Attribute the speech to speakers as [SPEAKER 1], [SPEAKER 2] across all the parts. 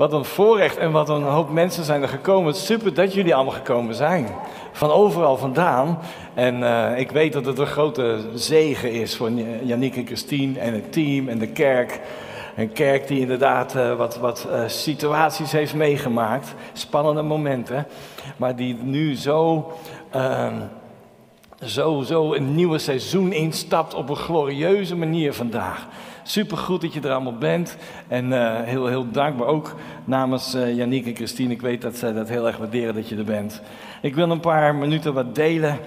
[SPEAKER 1] Wat een voorrecht en wat een hoop mensen zijn er gekomen. Super dat jullie allemaal gekomen zijn. Van overal vandaan. En uh, ik weet dat het een grote zegen is voor Yannick en Christine en het team en de kerk. Een kerk die inderdaad uh, wat, wat uh, situaties heeft meegemaakt. Spannende momenten. Maar die nu zo ehm, zo, zo een nieuwe seizoen instapt op een glorieuze manier vandaag. Super goed dat je er allemaal bent. En uh, heel, heel dankbaar ook namens uh, Yannick en Christine. Ik weet dat zij dat heel erg waarderen dat je er bent. Ik wil een paar minuten wat delen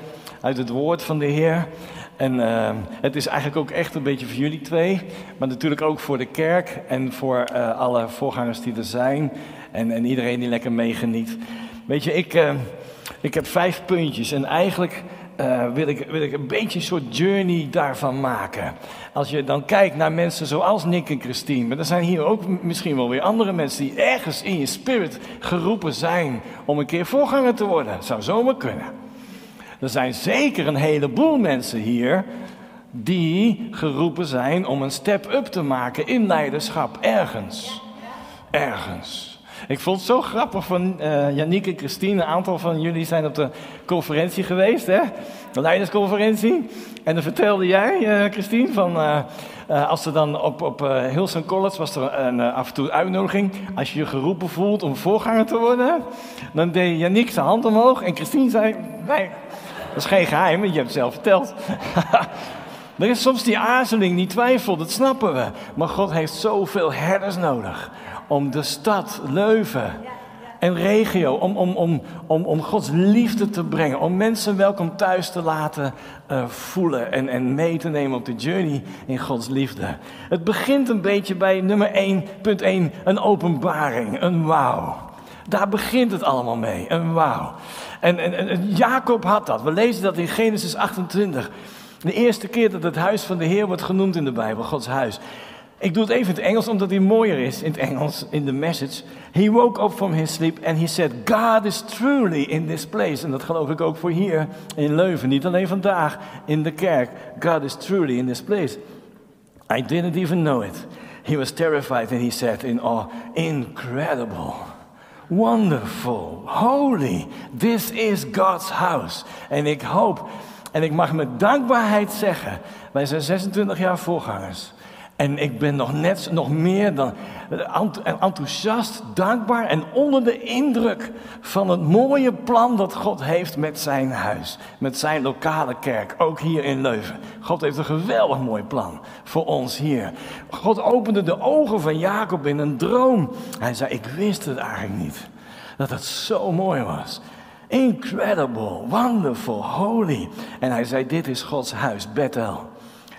[SPEAKER 1] uit het woord van de Heer. En uh, het is eigenlijk ook echt een beetje voor jullie twee. Maar natuurlijk ook voor de kerk en voor alle voorgangers die er zijn. En, en iedereen die lekker meegeniet. Weet je, ik, ik heb vijf puntjes. En eigenlijk uh, wil, ik, wil ik een beetje een soort journey daarvan maken. Als je dan kijkt naar mensen zoals Nick en Christine, maar er zijn hier ook misschien wel weer andere mensen die ergens in je spirit geroepen zijn om een keer voorganger te worden. Zou zomaar kunnen. Er zijn zeker een heleboel mensen hier die geroepen zijn om een step-up te maken in leiderschap ergens. Ergens. Ik vond het zo grappig van uh, en Christine. Een aantal van jullie zijn op de conferentie geweest, hè? De leidersconferentie. En dan vertelde jij, uh, Christine, van uh, als er dan op, op Hilson College was er een, af en toe uitnodiging. Als je je geroepen voelt om voorganger te worden, dan deed Yannick zijn hand omhoog en Christine zei: Nee, dat is geen geheim, je hebt het zelf verteld. Er is soms die aarzeling, die twijfel, dat snappen we. Maar God heeft zoveel herders nodig om de stad Leuven en regio, om, om, om, om, om Gods liefde te brengen, om mensen welkom thuis te laten uh, voelen en, en mee te nemen op de journey in Gods liefde. Het begint een beetje bij nummer 1.1, een openbaring, een wauw. Daar begint het allemaal mee, een wauw. En, en, en Jacob had dat, we lezen dat in Genesis 28. De eerste keer dat het huis van de Heer wordt genoemd in de Bijbel, Gods huis. Ik doe het even in het Engels omdat hij mooier is in het Engels, in de message. He woke up from his sleep and he said, God is truly in this place. En dat geloof ik ook voor hier in Leuven. Niet alleen vandaag in de kerk. God is truly in this place. I didn't even know it. He was terrified and he said in awe, incredible. Wonderful, holy, this is God's house. En ik hoop, en ik mag met dankbaarheid zeggen, wij zijn 26 jaar voorgangers. En ik ben nog net nog meer dan enthousiast, dankbaar en onder de indruk van het mooie plan dat God heeft met zijn huis, met zijn lokale kerk, ook hier in Leuven. God heeft een geweldig mooi plan voor ons hier. God opende de ogen van Jacob in een droom. Hij zei: Ik wist het eigenlijk niet, dat het zo mooi was. Incredible, wonderful, holy. En hij zei: Dit is Gods huis, Bethel.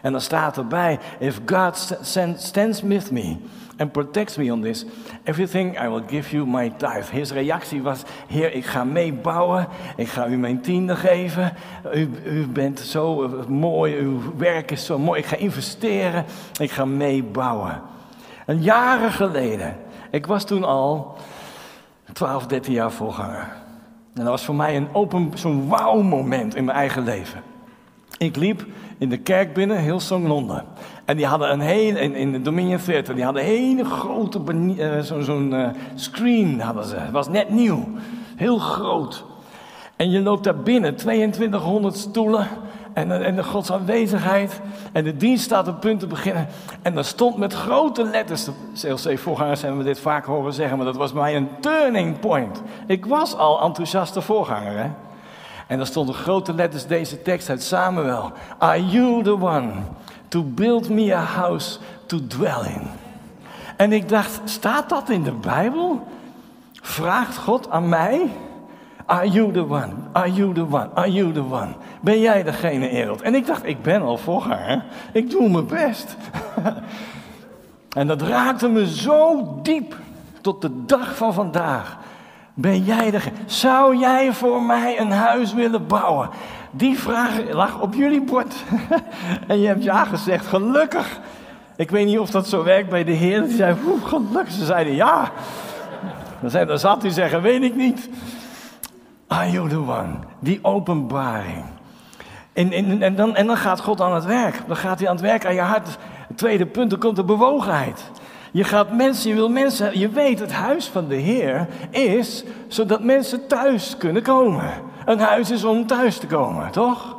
[SPEAKER 1] En dan staat erbij: If God stands with me and protects me on this, everything I will give you my tithe. His reactie was: Heer, ik ga meebouwen, ik ga u mijn tiende geven. U, u bent zo mooi, uw werk is zo mooi. Ik ga investeren, ik ga meebouwen. En jaren geleden, ik was toen al 12, 13 jaar voorganger. En dat was voor mij een open, zo'n wauw-moment in mijn eigen leven. Ik liep in de kerk binnen, heel Londen. En die hadden een hele, in, de Dominion Theater, die hadden een hele grote, uh, zo'n zo uh, screen hadden ze. Het was net nieuw. Heel groot. En je loopt daar binnen, 2200 stoelen. En, en de Gods aanwezigheid. En de dienst staat op punt te beginnen. En er stond met grote letters. CLC-voorgangers hebben we dit vaak horen zeggen. Maar dat was mij een turning point. Ik was al enthousiaste voorganger, hè. En er stonden grote letters deze tekst uit Samuel. Are you the one to build me a house to dwell in? En ik dacht, staat dat in de Bijbel? Vraagt God aan mij? Are you the one? Are you the one? Are you the one? Ben jij degene, Ereld? En ik dacht, ik ben al voor haar. Ik doe mijn best. en dat raakte me zo diep tot de dag van vandaag. Ben jij de. Zou jij voor mij een huis willen bouwen? Die vraag lag op jullie bord. en je hebt ja gezegd, gelukkig. Ik weet niet of dat zo werkt bij de Heer. Die zei, gelukkig. Ze zeiden ja. Dan, zei, zat hij zeggen, weet ik niet. Are you the one? Die openbaring. En, en, en, dan, en dan gaat God aan het werk. Dan gaat hij aan het werk aan je hart. Het tweede punt, dan komt de bewogenheid. Je gaat mensen, je wil mensen, je weet het huis van de Heer is zodat mensen thuis kunnen komen. Een huis is om thuis te komen, toch?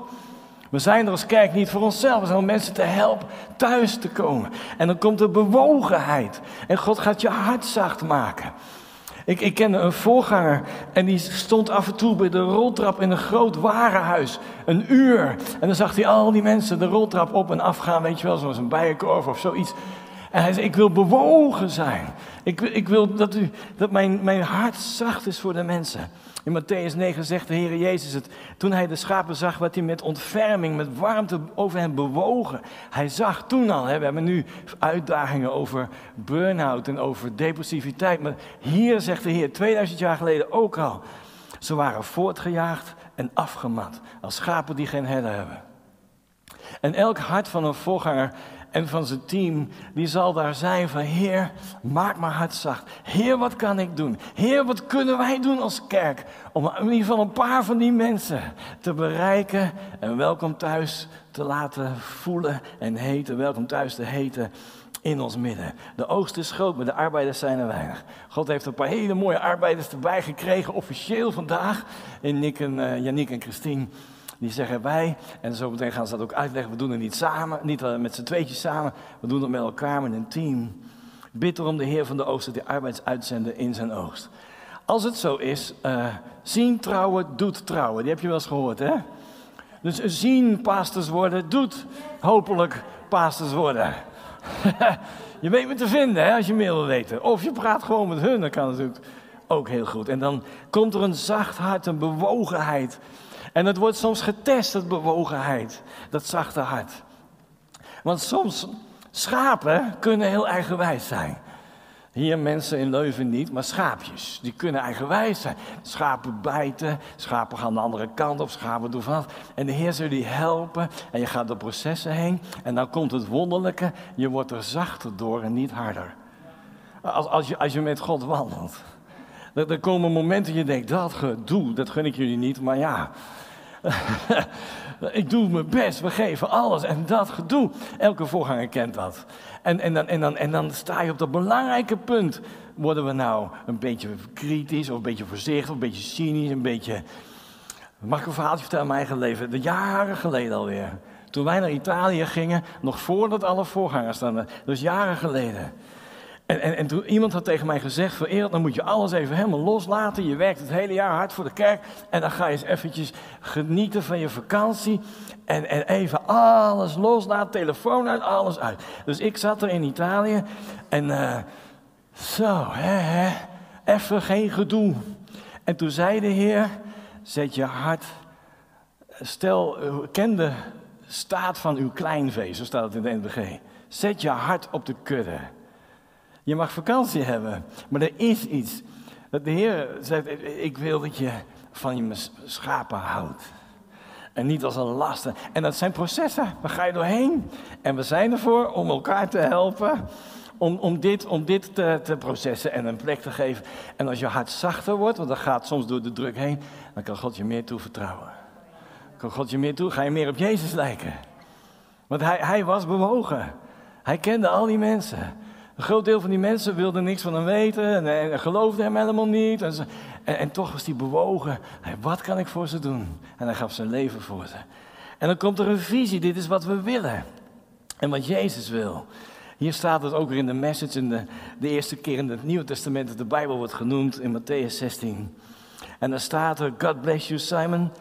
[SPEAKER 1] We zijn er als kerk niet voor onszelf. We zijn om mensen te helpen thuis te komen. En dan komt er bewogenheid. En God gaat je hart zacht maken. Ik, ik kende een voorganger en die stond af en toe bij de roltrap in een groot warenhuis. Een uur. En dan zag hij al die mensen de roltrap op en af gaan, weet je wel, zoals een bijenkorf of zoiets. En hij zei, ik wil bewogen zijn. Ik, ik wil dat, u, dat mijn, mijn hart zacht is voor de mensen. In Matthäus 9 zegt de Heer Jezus het. Toen hij de schapen zag, wat hij met ontferming, met warmte over hen bewogen. Hij zag toen al, hè, we hebben nu uitdagingen over burn-out en over depressiviteit. Maar hier zegt de Heer, 2000 jaar geleden ook al. Ze waren voortgejaagd en afgemat, als schapen die geen herder hebben. En elk hart van een voorganger en van zijn team, die zal daar zijn van Heer, maak maar hart zacht. Heer, wat kan ik doen? Heer, wat kunnen wij doen als kerk? Om in ieder geval een paar van die mensen te bereiken en welkom thuis te laten voelen en heten, welkom thuis te heten in ons midden. De oogst is groot, maar de arbeiders zijn er weinig. God heeft een paar hele mooie arbeiders erbij gekregen, officieel vandaag. In Nick en, uh, en Christine. Die zeggen wij, en zo meteen gaan ze dat ook uitleggen, we doen het niet samen, niet eh, met z'n tweetjes samen, we doen het met elkaar, met een team. Bid erom de Heer van de oogst dat hij arbeids uitzenden in zijn oogst. Als het zo is, uh, zien trouwen doet trouwen. Die heb je wel eens gehoord, hè? Dus zien pastors worden doet hopelijk pastors worden. je weet me te vinden hè, als je meer wil weten. Of je praat gewoon met hun, dat kan natuurlijk ook heel goed. En dan komt er een zacht hart, een bewogenheid en het wordt soms getest, dat bewogenheid, dat zachte hart. Want soms, schapen kunnen heel eigenwijs zijn. Hier mensen in Leuven niet, maar schaapjes. Die kunnen eigenwijs zijn. Schapen bijten, schapen gaan de andere kant op, schapen doen vanaf. En de Heer zal die helpen en je gaat door processen heen. En dan komt het wonderlijke, je wordt er zachter door en niet harder. Als, als, je, als je met God wandelt. Er, komen momenten dat je denkt, dat gedoe, dat gun ik jullie niet, maar ja, ik doe mijn best, we geven alles. En dat gedoe, elke voorganger kent dat. En, en, dan, en, dan, en dan sta je op dat belangrijke punt. Worden we nou een beetje kritisch, of een beetje voorzichtig, of een beetje cynisch, een beetje... Mag ik een verhaaltje vertellen mijn eigen leven? De jaren geleden alweer. Toen wij naar Italië gingen, nog voordat alle voorgangers stonden. Dus jaren geleden. En, en, en toen iemand had tegen mij gezegd, vereerd, dan moet je alles even helemaal loslaten. Je werkt het hele jaar hard voor de kerk. En dan ga je eens eventjes genieten van je vakantie. En, en even alles loslaten, telefoon uit, alles uit. Dus ik zat er in Italië en uh, zo, hè, hè, even geen gedoe. En toen zei de Heer, zet je hart, stel, ken de staat van uw kleinvee, zo staat het in de NBG. Zet je hart op de kudde. Je mag vakantie hebben, maar er is iets. Dat de Heer zegt, ik wil dat je van je schapen houdt. En niet als een last. En dat zijn processen, daar ga je doorheen. En we zijn ervoor om elkaar te helpen. Om, om dit, om dit te, te processen en een plek te geven. En als je hart zachter wordt, want dat gaat soms door de druk heen, dan kan God je meer toevertrouwen. Kan God je meer toe, ga je meer op Jezus lijken. Want hij, hij was bewogen. Hij kende al die mensen. Een groot deel van die mensen wilde niks van hem weten en, en geloofde hem helemaal niet. En, en, en, toch was hij bewogen. wat kan ik voor ze doen? En hij gaf zijn leven voor ze. En dan komt er een visie. Dit is wat we willen. En wat Jezus wil. Hier staat het ook weer in de message, in de, de eerste keer in het Nieuwe Testament dat de Bijbel wordt genoemd, in Matthäus 16. En dan staat er, God bless you Simon.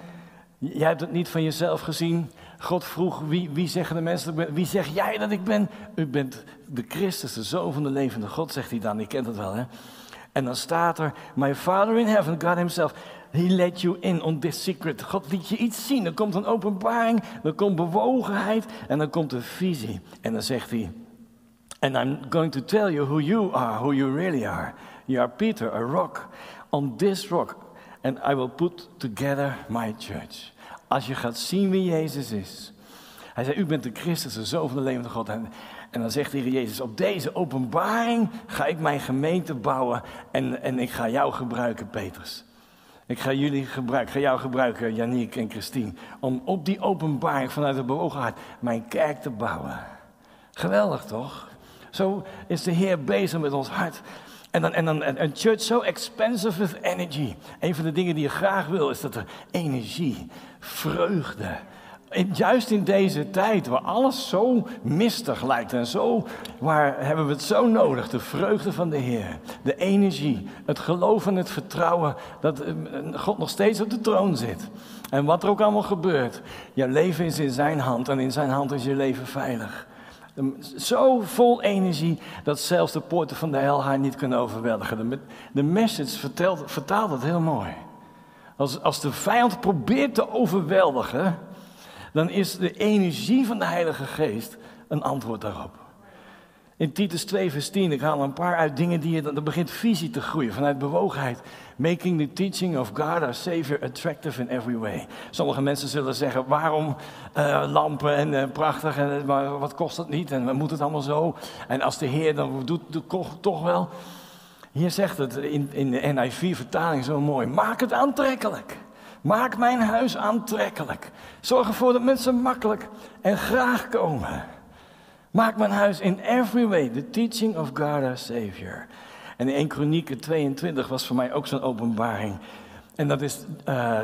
[SPEAKER 1] Jij hebt het niet van jezelf gezien, God vroeg, wie, wie zeggen de mensen, wie zeg jij dat ik ben? U bent de Christus, de Zoon van de levende God, zegt hij dan. Je kent het wel, hè? En dan staat er, my Father in heaven, God himself, he let you in on this secret. God liet je iets zien. Er komt een openbaring, er komt bewogenheid en dan komt een visie. En dan zegt hij, and I'm going to tell you who you are, who you really are. You are Peter, a rock. On this rock, and I will put together my church. Als je gaat zien wie Jezus is. Hij zei, u bent de Christus, de Zoon van de levende God. En, en dan zegt de Heer Jezus, op deze openbaring ga ik mijn gemeente bouwen en, en ik ga jou gebruiken, Petrus. Ik ga jullie gebruiken, ga jou gebruiken, Janiek en Christine, om op die openbaring vanuit de bewogenheid mijn kerk te bouwen. Geweldig toch? Zo is de Heer bezig met ons hart. En dan, en dan een church so expensive with energy. Een van de dingen die je graag wil is dat er energie, vreugde. Juist in deze tijd waar alles zo mistig lijkt en zo, waar hebben we het zo nodig? De vreugde van de Heer, de energie, het geloof en het vertrouwen dat eh, God nog steeds op de troon zit. En wat er ook allemaal gebeurt, je leven is in zijn hand en in zijn hand is je leven veilig. Zo vol energie dat zelfs de poorten van de hel haar niet kunnen overweldigen. De, message vertelt, vertaalt het heel mooi. Als, als de vijand probeert te overweldigen, dan is de energie van de Heilige Geest een antwoord daarop. In Titus 2, vers 10, ik haal een paar uit dingen die je, dan begint visie te groeien vanuit bewogenheid. Making the teaching of God our Savior attractive in every way. Sommige mensen zullen zeggen, waarom uh, lampen en uh, prachtig, en, maar wat kost dat niet en moet het allemaal zo? En als de Heer dan doet, doet toch wel. Hier zegt het in, in de NIV-vertaling zo mooi, maak het aantrekkelijk. Maak mijn huis aantrekkelijk. Zorg ervoor dat mensen makkelijk en graag komen. Maak mijn huis in every way the teaching of God our Savior. En in 1 Kronieken 22 was voor mij ook zo'n openbaring. En dat, is, uh,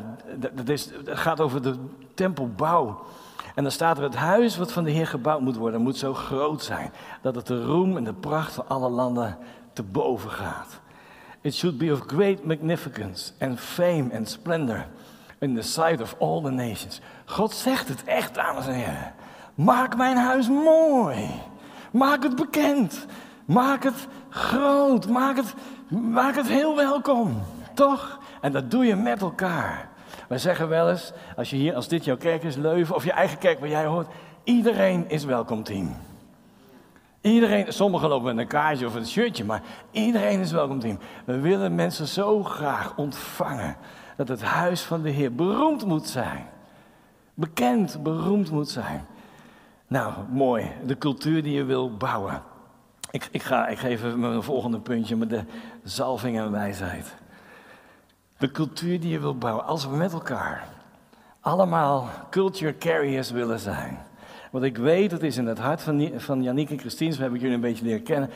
[SPEAKER 1] dat, is, dat gaat over de tempelbouw. En dan staat er: Het huis wat van de Heer gebouwd moet worden, moet zo groot zijn. Dat het de roem en de pracht van alle landen te boven gaat. It should be of great magnificence and fame and splendor in the sight of all the nations. God zegt het echt, dames en heren. Maak mijn huis mooi. Maak het bekend. Maak het groot. Maak het, maak het heel welkom. Toch? En dat doe je met elkaar. Wij zeggen wel eens, als je hier, als dit jouw kerk is, Leuven, of je eigen kerk waar jij hoort, iedereen is welkom team. Iedereen, sommigen lopen met een kaartje of een shirtje, maar iedereen is welkom team. We willen mensen zo graag ontvangen dat het huis van de Heer beroemd moet zijn. Bekend, beroemd moet zijn. Nou, mooi. De cultuur die je wil bouwen. Ik, ik, ga, ik geef even mijn volgende puntje met de zalving en wijsheid. De cultuur die je wil bouwen. Als we met elkaar allemaal culture carriers willen zijn. Want ik weet, het is in het hart van, van Yannick en Christine, we hebben jullie een beetje leren kennen.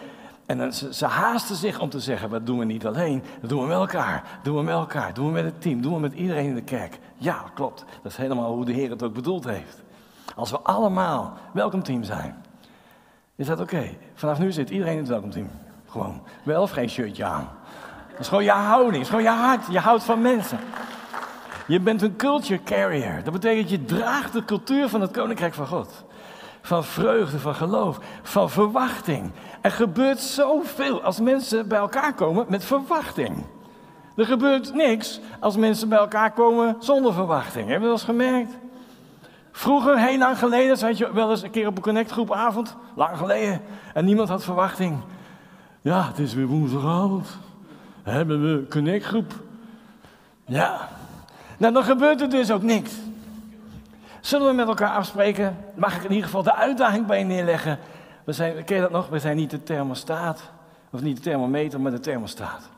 [SPEAKER 1] En ze, ze, haasten zich om te zeggen, wat doen we niet alleen, dat doen we met elkaar. Doen we met elkaar, doen we met het team, doen we met iedereen in de kerk. Ja, klopt. Dat is helemaal hoe de Heer het ook bedoeld heeft. Als we allemaal welkomteam zijn, is dat oké. Vanaf nu zit iedereen in het welkomteam. Gewoon. Wel of geen shirtje aan. Dat is gewoon je houding, dat is gewoon je hart. Je houdt van mensen. Je bent een culture carrier. Dat betekent je draagt de cultuur van het koninkrijk van God. Van vreugde, van geloof, van verwachting. Er gebeurt zoveel als mensen bij elkaar komen met verwachting. Er gebeurt niks als mensen bij elkaar komen zonder verwachting. Heb je dat eens gemerkt? Vroeger, heel lang geleden, zat je wel eens een keer op een connectgroepavond. Lang geleden. En niemand had verwachting. Ja, het is weer woensdagavond. Hebben we connectgroep. Ja. Nou, dan gebeurt er dus ook niks. Zullen we met elkaar afspreken? Mag ik in ieder geval de uitdaging bij je neerleggen? We zijn, ken je dat nog? We zijn niet de thermostaat. Of niet de thermometer, maar de thermostaat.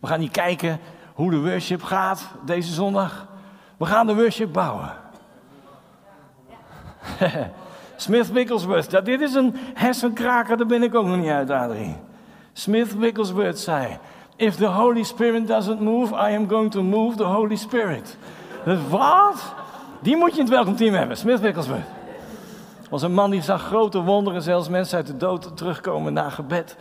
[SPEAKER 1] We gaan niet kijken hoe de worship gaat deze zondag. We gaan de worship bouwen. Smith Wigglesworth, dat, dit is een hersenkraker, daar ben ik ook nog niet uit, Adrie. Smith Wigglesworth zei: If the Holy Spirit doesn't move, I am going to move the Holy Spirit. Wat? Die moet je in het welkomteam hebben, Smith Wigglesworth. Was een man die zag grote wonderen, zelfs mensen uit de dood terugkomen na gebed.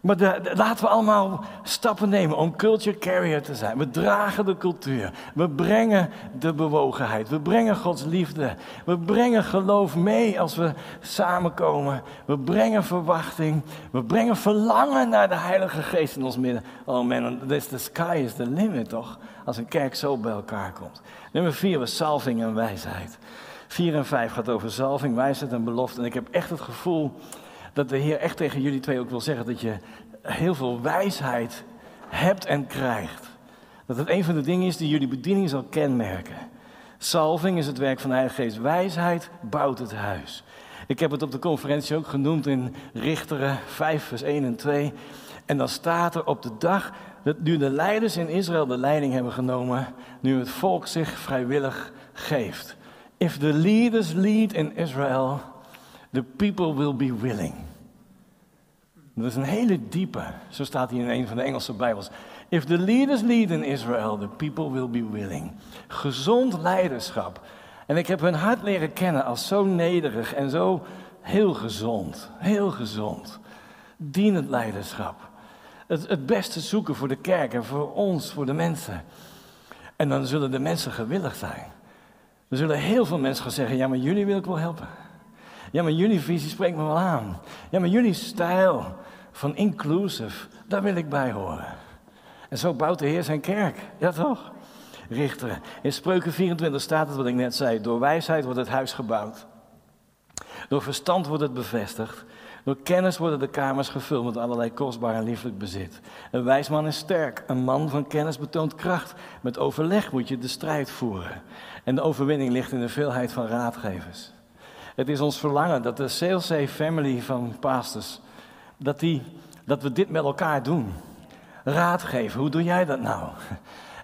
[SPEAKER 1] Maar laten we allemaal stappen nemen om culture carrier te zijn. We dragen de cultuur. We brengen de bewogenheid. We brengen Gods liefde. We brengen geloof mee als we samenkomen. We brengen verwachting. We brengen verlangen naar de Heilige Geest in ons midden. Oh man, this, the sky is the limit toch? Als een kerk zo bij elkaar komt. Nummer vier was salving en wijsheid. Vier en vijf gaat over salving, wijsheid en belofte. En ik heb echt het gevoel dat de Heer echt tegen jullie twee ook wil zeggen dat je heel veel wijsheid hebt en krijgt. Dat het een van de dingen is die jullie bediening zal kenmerken. Salving is het werk van de Heilige Geest. Wijsheid bouwt het huis. Ik heb het op de conferentie ook genoemd in Richteren 5, vers 1 en 2. En dan staat er op de dag dat nu de leiders in Israël de leiding hebben genomen, nu het volk zich vrijwillig geeft. If the leaders lead in Israel, The people will be willing. Dat is een hele diepe. Zo staat hier in een van de Engelse Bijbels. If the leaders lead in Israel, the people will be willing. Gezond leiderschap. En ik heb hun hart leren kennen als zo nederig en zo heel gezond. Heel gezond. Dienend leiderschap. Het, het beste zoeken voor de kerk en voor ons, voor de mensen. En dan zullen de mensen gewillig zijn. Er zullen heel veel mensen gaan zeggen: Ja, maar jullie wil ik wel helpen. Ja, maar jullie visie spreekt me wel aan. Ja, maar jullie stijl van inclusive, daar wil ik bij horen. En zo bouwt de Heer zijn kerk. Ja, toch? Richteren. In Spreuken 24 staat het wat ik net zei. Door wijsheid wordt het huis gebouwd. Door verstand wordt het bevestigd. Door kennis worden de kamers gevuld met allerlei kostbaar en lieflijk bezit. Een wijs man is sterk. Een man van kennis betoont kracht. Met overleg moet je de strijd voeren. En de overwinning ligt in de veelheid van raadgevers. Het is ons verlangen dat de CLC family van pastors, dat, die, dat we dit met elkaar doen. Raad geven, hoe doe jij dat nou?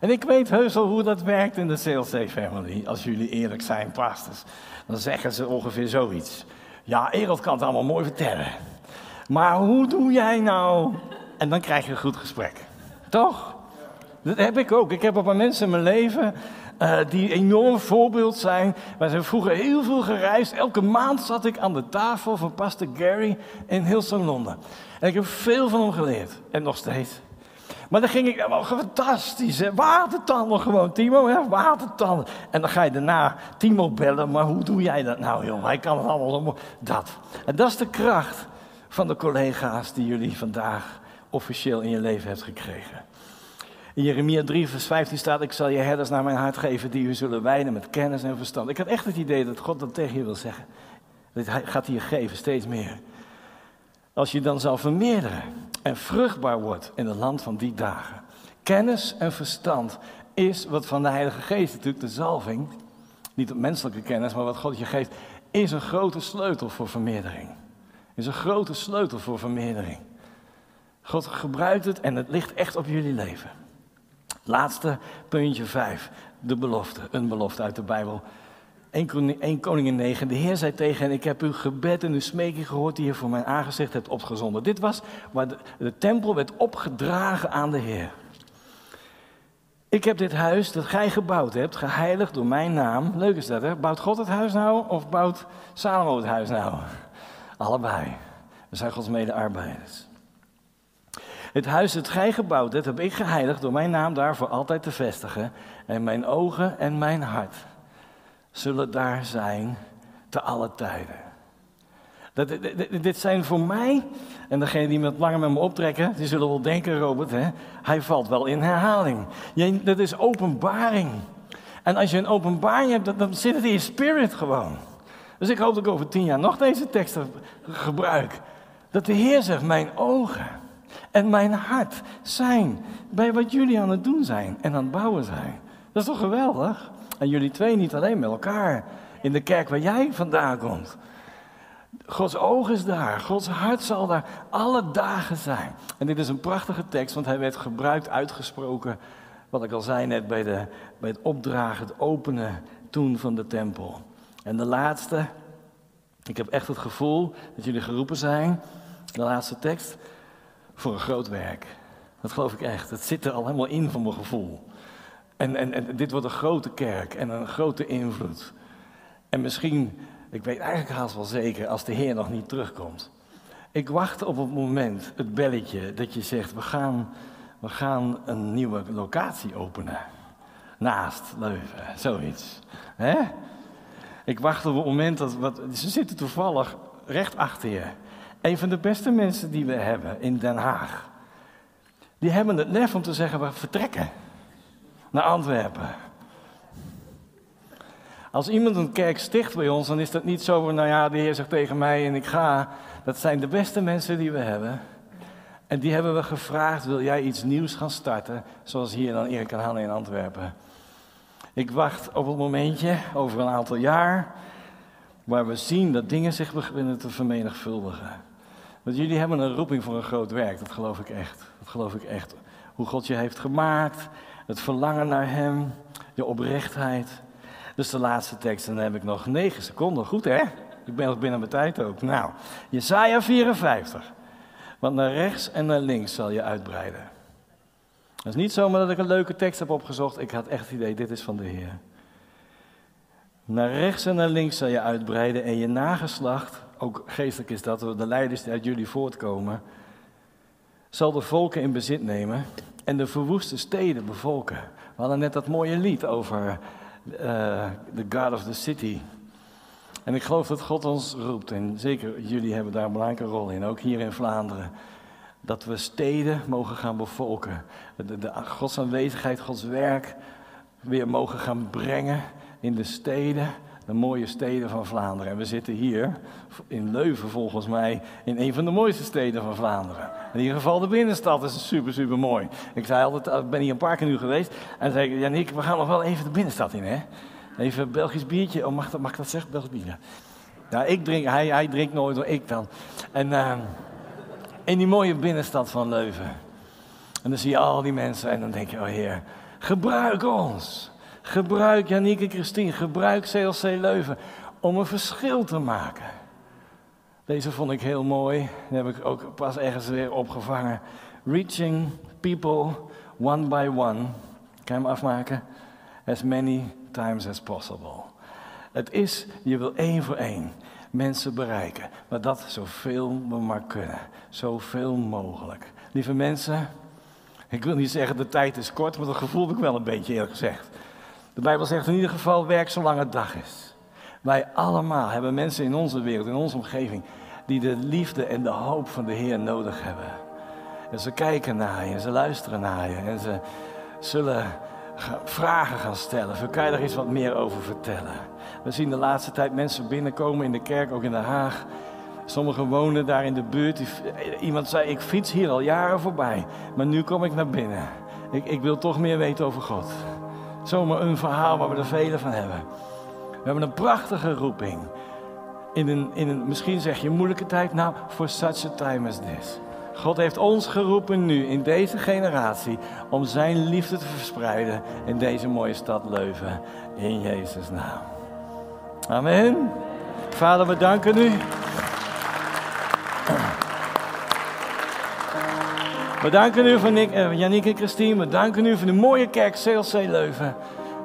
[SPEAKER 1] En ik weet heus al hoe dat werkt in de CLC family, als jullie eerlijk zijn, pastors. Dan zeggen ze ongeveer zoiets. Ja, Ereld kan het allemaal mooi vertellen. Maar hoe doe jij nou? En dan krijg je een goed gesprek. Toch? Dat heb ik ook. Ik heb op een mensen in mijn leven uh, die enorm voorbeeld zijn. Wij zijn vroeger heel veel gereisd. Elke maand zat ik aan de tafel van pastor Gary in Hillsong, Londen. En ik heb veel van hem geleerd. En nog steeds. Maar dan ging ik, oh, fantastisch, hè? watertanden gewoon, Timo, hè? watertanden. En dan ga je daarna Timo bellen, maar hoe doe jij dat nou, joh? Hij kan het allemaal, dat. En dat is de kracht van de collega's die jullie vandaag officieel in je leven hebt gekregen. In Jeremia 3, vers 15 staat: Ik zal je herders naar mijn hart geven, die u zullen wijden met kennis en verstand. Ik had echt het idee dat God dat tegen je wil zeggen. Dit gaat hier geven, steeds meer. Als je dan zal vermeerderen en vruchtbaar wordt in het land van die dagen. Kennis en verstand is wat van de Heilige Geest, natuurlijk de zalving, niet op menselijke kennis, maar wat God je geeft, is een grote sleutel voor vermeerdering. Is een grote sleutel voor vermeerdering. God gebruikt het en het ligt echt op jullie leven. Laatste puntje 5. De belofte. Een belofte uit de Bijbel. 1 Koningin 9. De Heer zei tegen hen: Ik heb uw gebed en uw smeking gehoord die je voor mijn aangezicht hebt opgezonden. Dit was waar de, de tempel werd opgedragen aan de Heer. Ik heb dit huis dat gij gebouwd hebt, geheiligd door mijn naam. Leuk is dat, hè? Bouwt God het huis nou of bouwt Salomo het huis nou? Allebei. We zijn Gods medearbeiders. Het huis dat gij gebouwd hebt, heb ik geheiligd door mijn naam daar voor altijd te vestigen. En mijn ogen en mijn hart zullen daar zijn te alle tijden. Dat, dit, zijn voor mij, en degene die met langer met me optrekken, die zullen wel denken, Robert, hè, hij valt wel in herhaling. Dat is openbaring. En als je een openbaring hebt, dan, zit het in je spirit gewoon. Dus ik hoop dat ik over tien jaar nog deze teksten gebruik. Dat de Heer zegt, mijn ogen en mijn hart zijn bij wat jullie aan het doen zijn en aan het bouwen zijn. Dat is toch geweldig? En jullie twee niet alleen met elkaar in de kerk waar jij vandaan komt. Gods oog is daar, Gods hart zal daar alle dagen zijn. En dit is een prachtige tekst, want hij werd gebruikt, uitgesproken, wat ik al zei net bij, de, bij het opdragen, het openen toen van de tempel. En de laatste, ik heb echt het gevoel dat jullie geroepen zijn, de laatste tekst, voor een groot werk. Dat geloof ik echt. Het zit er al helemaal in van mijn gevoel. En, en, en dit wordt een grote kerk en een grote invloed. En misschien, ik weet eigenlijk haast wel zeker, als de Heer nog niet terugkomt. Ik wacht op het moment, het belletje, dat je zegt: we gaan, we gaan een nieuwe locatie openen. Naast Leuven, zoiets. Hè? Ik wacht op het moment dat. Wat, ze zitten toevallig recht achter je. Een van de beste mensen die we hebben in Den Haag. Die hebben het lef om te zeggen: we vertrekken naar Antwerpen. Als iemand een kerk sticht bij ons, dan is dat niet zo nou ja, de Heer zegt tegen mij en ik ga. Dat zijn de beste mensen die we hebben. En die hebben we gevraagd, wil jij iets nieuws gaan starten? Zoals hier dan Erik en Hanne in Antwerpen. Ik wacht op het momentje, over een aantal jaar, waar we zien dat dingen zich beginnen te vermenigvuldigen. Want jullie hebben een roeping voor een groot werk, dat geloof ik echt. Dat geloof ik echt. Hoe God je heeft gemaakt, het verlangen naar Hem, je oprechtheid. Dus de laatste tekst, en dan heb ik nog negen seconden. Goed hè? Ik ben nog binnen mijn tijd ook. Nou, Jesaja 54. Want naar rechts en naar links zal je uitbreiden. Het is niet zomaar dat ik een leuke tekst heb opgezocht. Ik had echt het idee, dit is van de Heer. Naar rechts en naar links zal je uitbreiden en je nageslacht, ook geestelijk is dat, de leiders die uit jullie voortkomen, zal de volken in bezit nemen en de verwoeste steden bevolken. We hadden net dat mooie lied over uh, The God of the City. En ik geloof dat God ons roept, en zeker jullie hebben daar een belangrijke rol in, ook hier in Vlaanderen. Dat we steden mogen gaan bevolken. De, de, Gods aanwezigheid, Gods werk weer mogen gaan brengen in de steden, de mooie steden van Vlaanderen. En we zitten hier in Leuven volgens mij in een van de mooiste steden van Vlaanderen. In ieder geval de binnenstad is super, super mooi. Ik zei altijd, ik ben hier een paar keer nu geweest. En zei ik, Janik, we gaan nog wel even de binnenstad in hè. Even Belgisch biertje. Oh, mag dat, mag dat zeggen? Belgisch bier. Ja, ik drink, hij, hij drinkt nooit, door ik dan. En uh, in die mooie binnenstad van Leuven. En dan zie je al die mensen en dan denk je, oh heer, gebruik ons. Gebruik Janieke Christine, gebruik CLC Leuven om een verschil te maken. Deze vond ik heel mooi. Die heb ik ook pas ergens weer opgevangen. Reaching people one by one. Kan je hem afmaken? As many times as possible. Het is, je wil één voor één mensen bereiken. Maar dat zoveel we maar kunnen. Zoveel mogelijk. Lieve mensen, ik wil niet zeggen de tijd is kort, maar dat gevoel ik wel een beetje eerlijk gezegd. De Bijbel zegt in ieder geval werk zolang het dag is. Wij allemaal hebben mensen in onze wereld, in onze omgeving, die de liefde en de hoop van de Heer nodig hebben. En ze kijken naar je, ze luisteren naar je en ze zullen vragen gaan stellen. Kan je daar eens wat meer over vertellen? We zien de laatste tijd mensen binnenkomen in de kerk, ook in Den Haag. Sommigen wonen daar in de buurt. Iemand zei, ik fiets hier al jaren voorbij, maar nu kom ik naar binnen. Ik, ik wil toch meer weten over God. Zomaar een verhaal waar we er vele van hebben. We hebben een prachtige roeping. In een, in een, misschien zeg je moeilijke tijd, nou, for such a time as this. God heeft ons geroepen nu, in deze generatie, om zijn liefde te verspreiden in deze mooie stad Leuven. In Jezus' naam. Amen. Vader, we danken u. We danken u voor Nick, eh, en Christine. We danken u voor de mooie kerk CLC Leuven.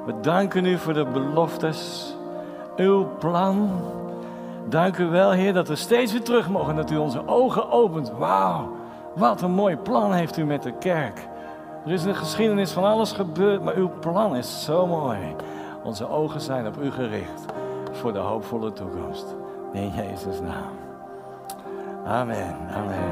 [SPEAKER 1] We danken u voor de beloftes. Uw plan. Dank u wel, Heer, dat we steeds weer terug mogen. Dat u onze ogen opent. Wauw, wat een mooi plan heeft u met de kerk. Er is de geschiedenis van alles gebeurd, maar uw plan is zo mooi. Onze ogen zijn op u gericht voor de hoopvolle toekomst. In Jezus' naam. Amen. Amen.